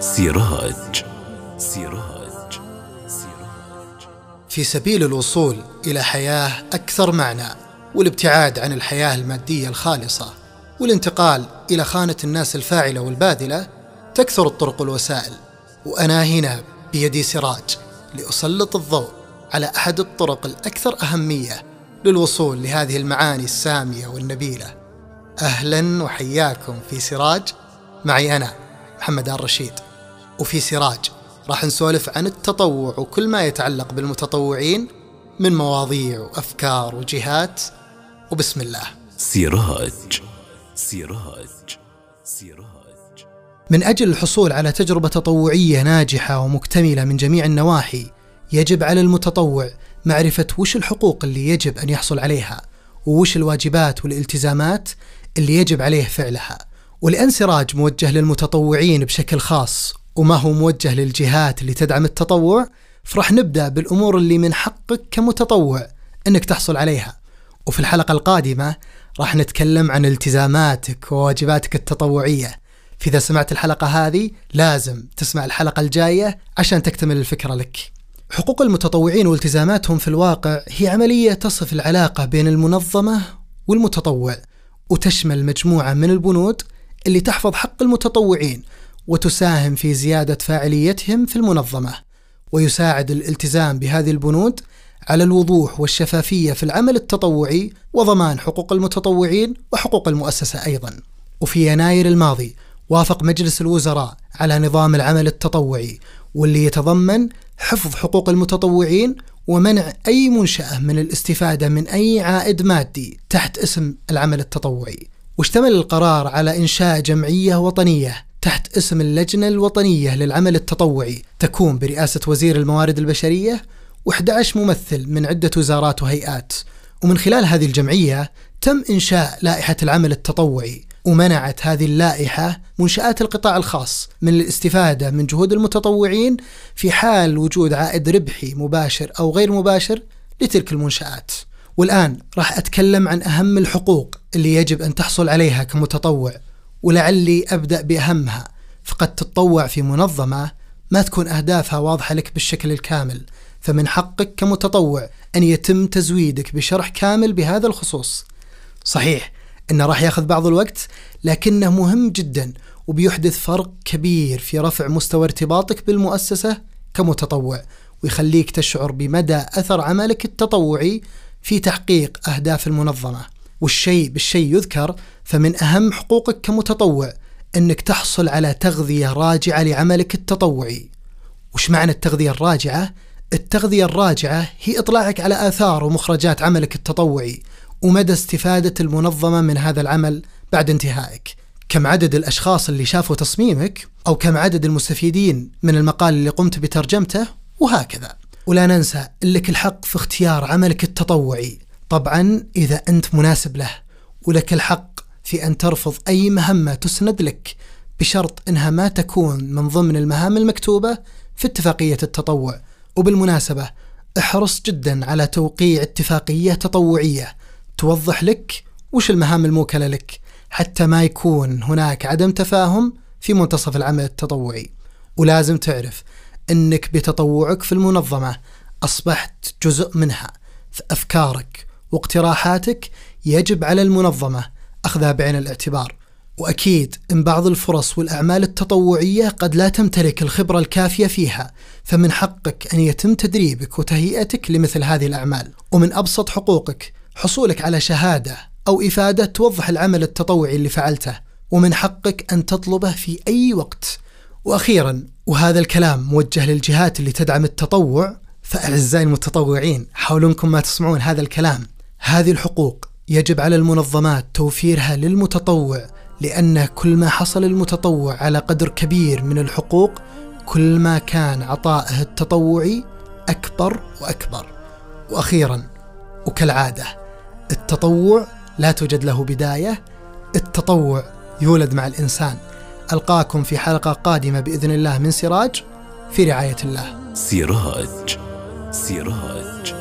سراج سراج سراج. في سبيل الوصول إلى حياة أكثر معنى والابتعاد عن الحياة المادية الخالصة والانتقال إلى خانة الناس الفاعلة والباذلة تكثر الطرق والوسائل. وأنا هنا بيدي سراج لأسلط الضوء على أحد الطرق الأكثر أهمية للوصول لهذه المعاني السامية والنبيلة. أهلا وحياكم في سراج. معي أنا محمد آل رشيد. وفي سراج. راح نسولف عن التطوع وكل ما يتعلق بالمتطوعين من مواضيع وأفكار وجهات. وبسم الله. سراج. سراج. سراج. من أجل الحصول على تجربة تطوعية ناجحة ومكتملة من جميع النواحي يجب على المتطوع معرفة وش الحقوق اللي يجب أن يحصل عليها ووش الواجبات والالتزامات اللي يجب عليه فعلها. ولان سراج موجه للمتطوعين بشكل خاص وما هو موجه للجهات اللي تدعم التطوع فراح نبدأ بالأمور اللي من حقك كمتطوع إنك تحصل عليها. وفي الحلقة القادمة راح نتكلم عن التزاماتك وواجباتك التطوعية. فإذا سمعت الحلقة هذه لازم تسمع الحلقة الجاية عشان تكتمل الفكرة لك. حقوق المتطوعين والتزاماتهم في الواقع هي عملية تصف العلاقة بين المنظمة والمتطوع وتشمل مجموعة من البنود اللي تحفظ حق المتطوعين وتساهم في زيادة فاعليتهم في المنظمة ويساعد الالتزام بهذه البنود على الوضوح والشفافية في العمل التطوعي وضمان حقوق المتطوعين وحقوق المؤسسة أيضا. وفي يناير الماضي وافق مجلس الوزراء على نظام العمل التطوعي واللي يتضمن حفظ حقوق المتطوعين ومنع أي منشأة من الاستفادة من أي عائد مادي تحت اسم العمل التطوعي. واشتمل القرار على إنشاء جمعية وطنية تحت اسم اللجنة الوطنية للعمل التطوعي تكون برئاسة وزير الموارد البشرية و11 ممثل من عدة وزارات وهيئات. ومن خلال هذه الجمعية تم إنشاء لائحة العمل التطوعي ومنعت هذه اللائحة منشآت القطاع الخاص من الاستفادة من جهود المتطوعين في حال وجود عائد ربحي مباشر أو غير مباشر لتلك المنشآت. والآن راح أتكلم عن أهم الحقوق اللي يجب أن تحصل عليها كمتطوع ولعلي أبدأ بأهمها فقد تتطوع في منظمة ما تكون أهدافها واضحة لك بالشكل الكامل فمن حقك كمتطوع أن يتم تزويدك بشرح كامل بهذا الخصوص. صحيح أنه راح ياخذ بعض الوقت لكنه مهم جدا وبيحدث فرق كبير في رفع مستوى ارتباطك بالمؤسسة كمتطوع ويخليك تشعر بمدى أثر عملك التطوعي في تحقيق أهداف المنظمة. والشيء بالشيء يذكر فمن أهم حقوقك كمتطوع أنك تحصل على تغذية راجعة لعملك التطوعي. وش معنى التغذية الراجعة؟ التغذية الراجعة هي إطلاعك على آثار ومخرجات عملك التطوعي ومدى استفادة المنظمة من هذا العمل بعد انتهائك. كم عدد الأشخاص اللي شافوا تصميمك أو كم عدد المستفيدين من المقال اللي قمت بترجمته؟ وهكذا. ولا ننسى لك الحق في اختيار عملك التطوعي. طبعا إذا أنت مناسب له ولك الحق في أن ترفض أي مهمة تسند لك بشرط أنها ما تكون من ضمن المهام المكتوبة في اتفاقية التطوع. وبالمناسبة احرص جدا على توقيع اتفاقية تطوعية توضح لك وش المهام الموكلة لك حتى ما يكون هناك عدم تفاهم في منتصف العمل التطوعي. ولازم تعرف إنك بتطوعك في المنظمة أصبحت جزء منها فأفكارك واقتراحاتك يجب على المنظمة أخذها بعين الاعتبار. وأكيد إن بعض الفرص والأعمال التطوعية قد لا تمتلك الخبرة الكافية فيها فمن حقك أن يتم تدريبك وتهيئتك لمثل هذه الأعمال. ومن أبسط حقوقك حصولك على شهادة أو إفادة توضح العمل التطوعي اللي فعلته. ومن حقك أن تطلبه في أي وقت. وأخيرا وهذا الكلام موجه للجهات اللي تدعم التطوع فأعزائي المتطوعين حاولوا انكم ما تسمعون هذا الكلام. هذه الحقوق يجب على المنظمات توفيرها للمتطوع لأن كل ما حصل المتطوع على قدر كبير من الحقوق كل ما كان عطائه التطوعي أكبر وأكبر. وأخيرا وكالعادة التطوع لا توجد له بداية التطوع يولد مع الإنسان. ألقاكم في حلقة قادمة بإذن الله من سراج في رعاية الله. سراج سراج.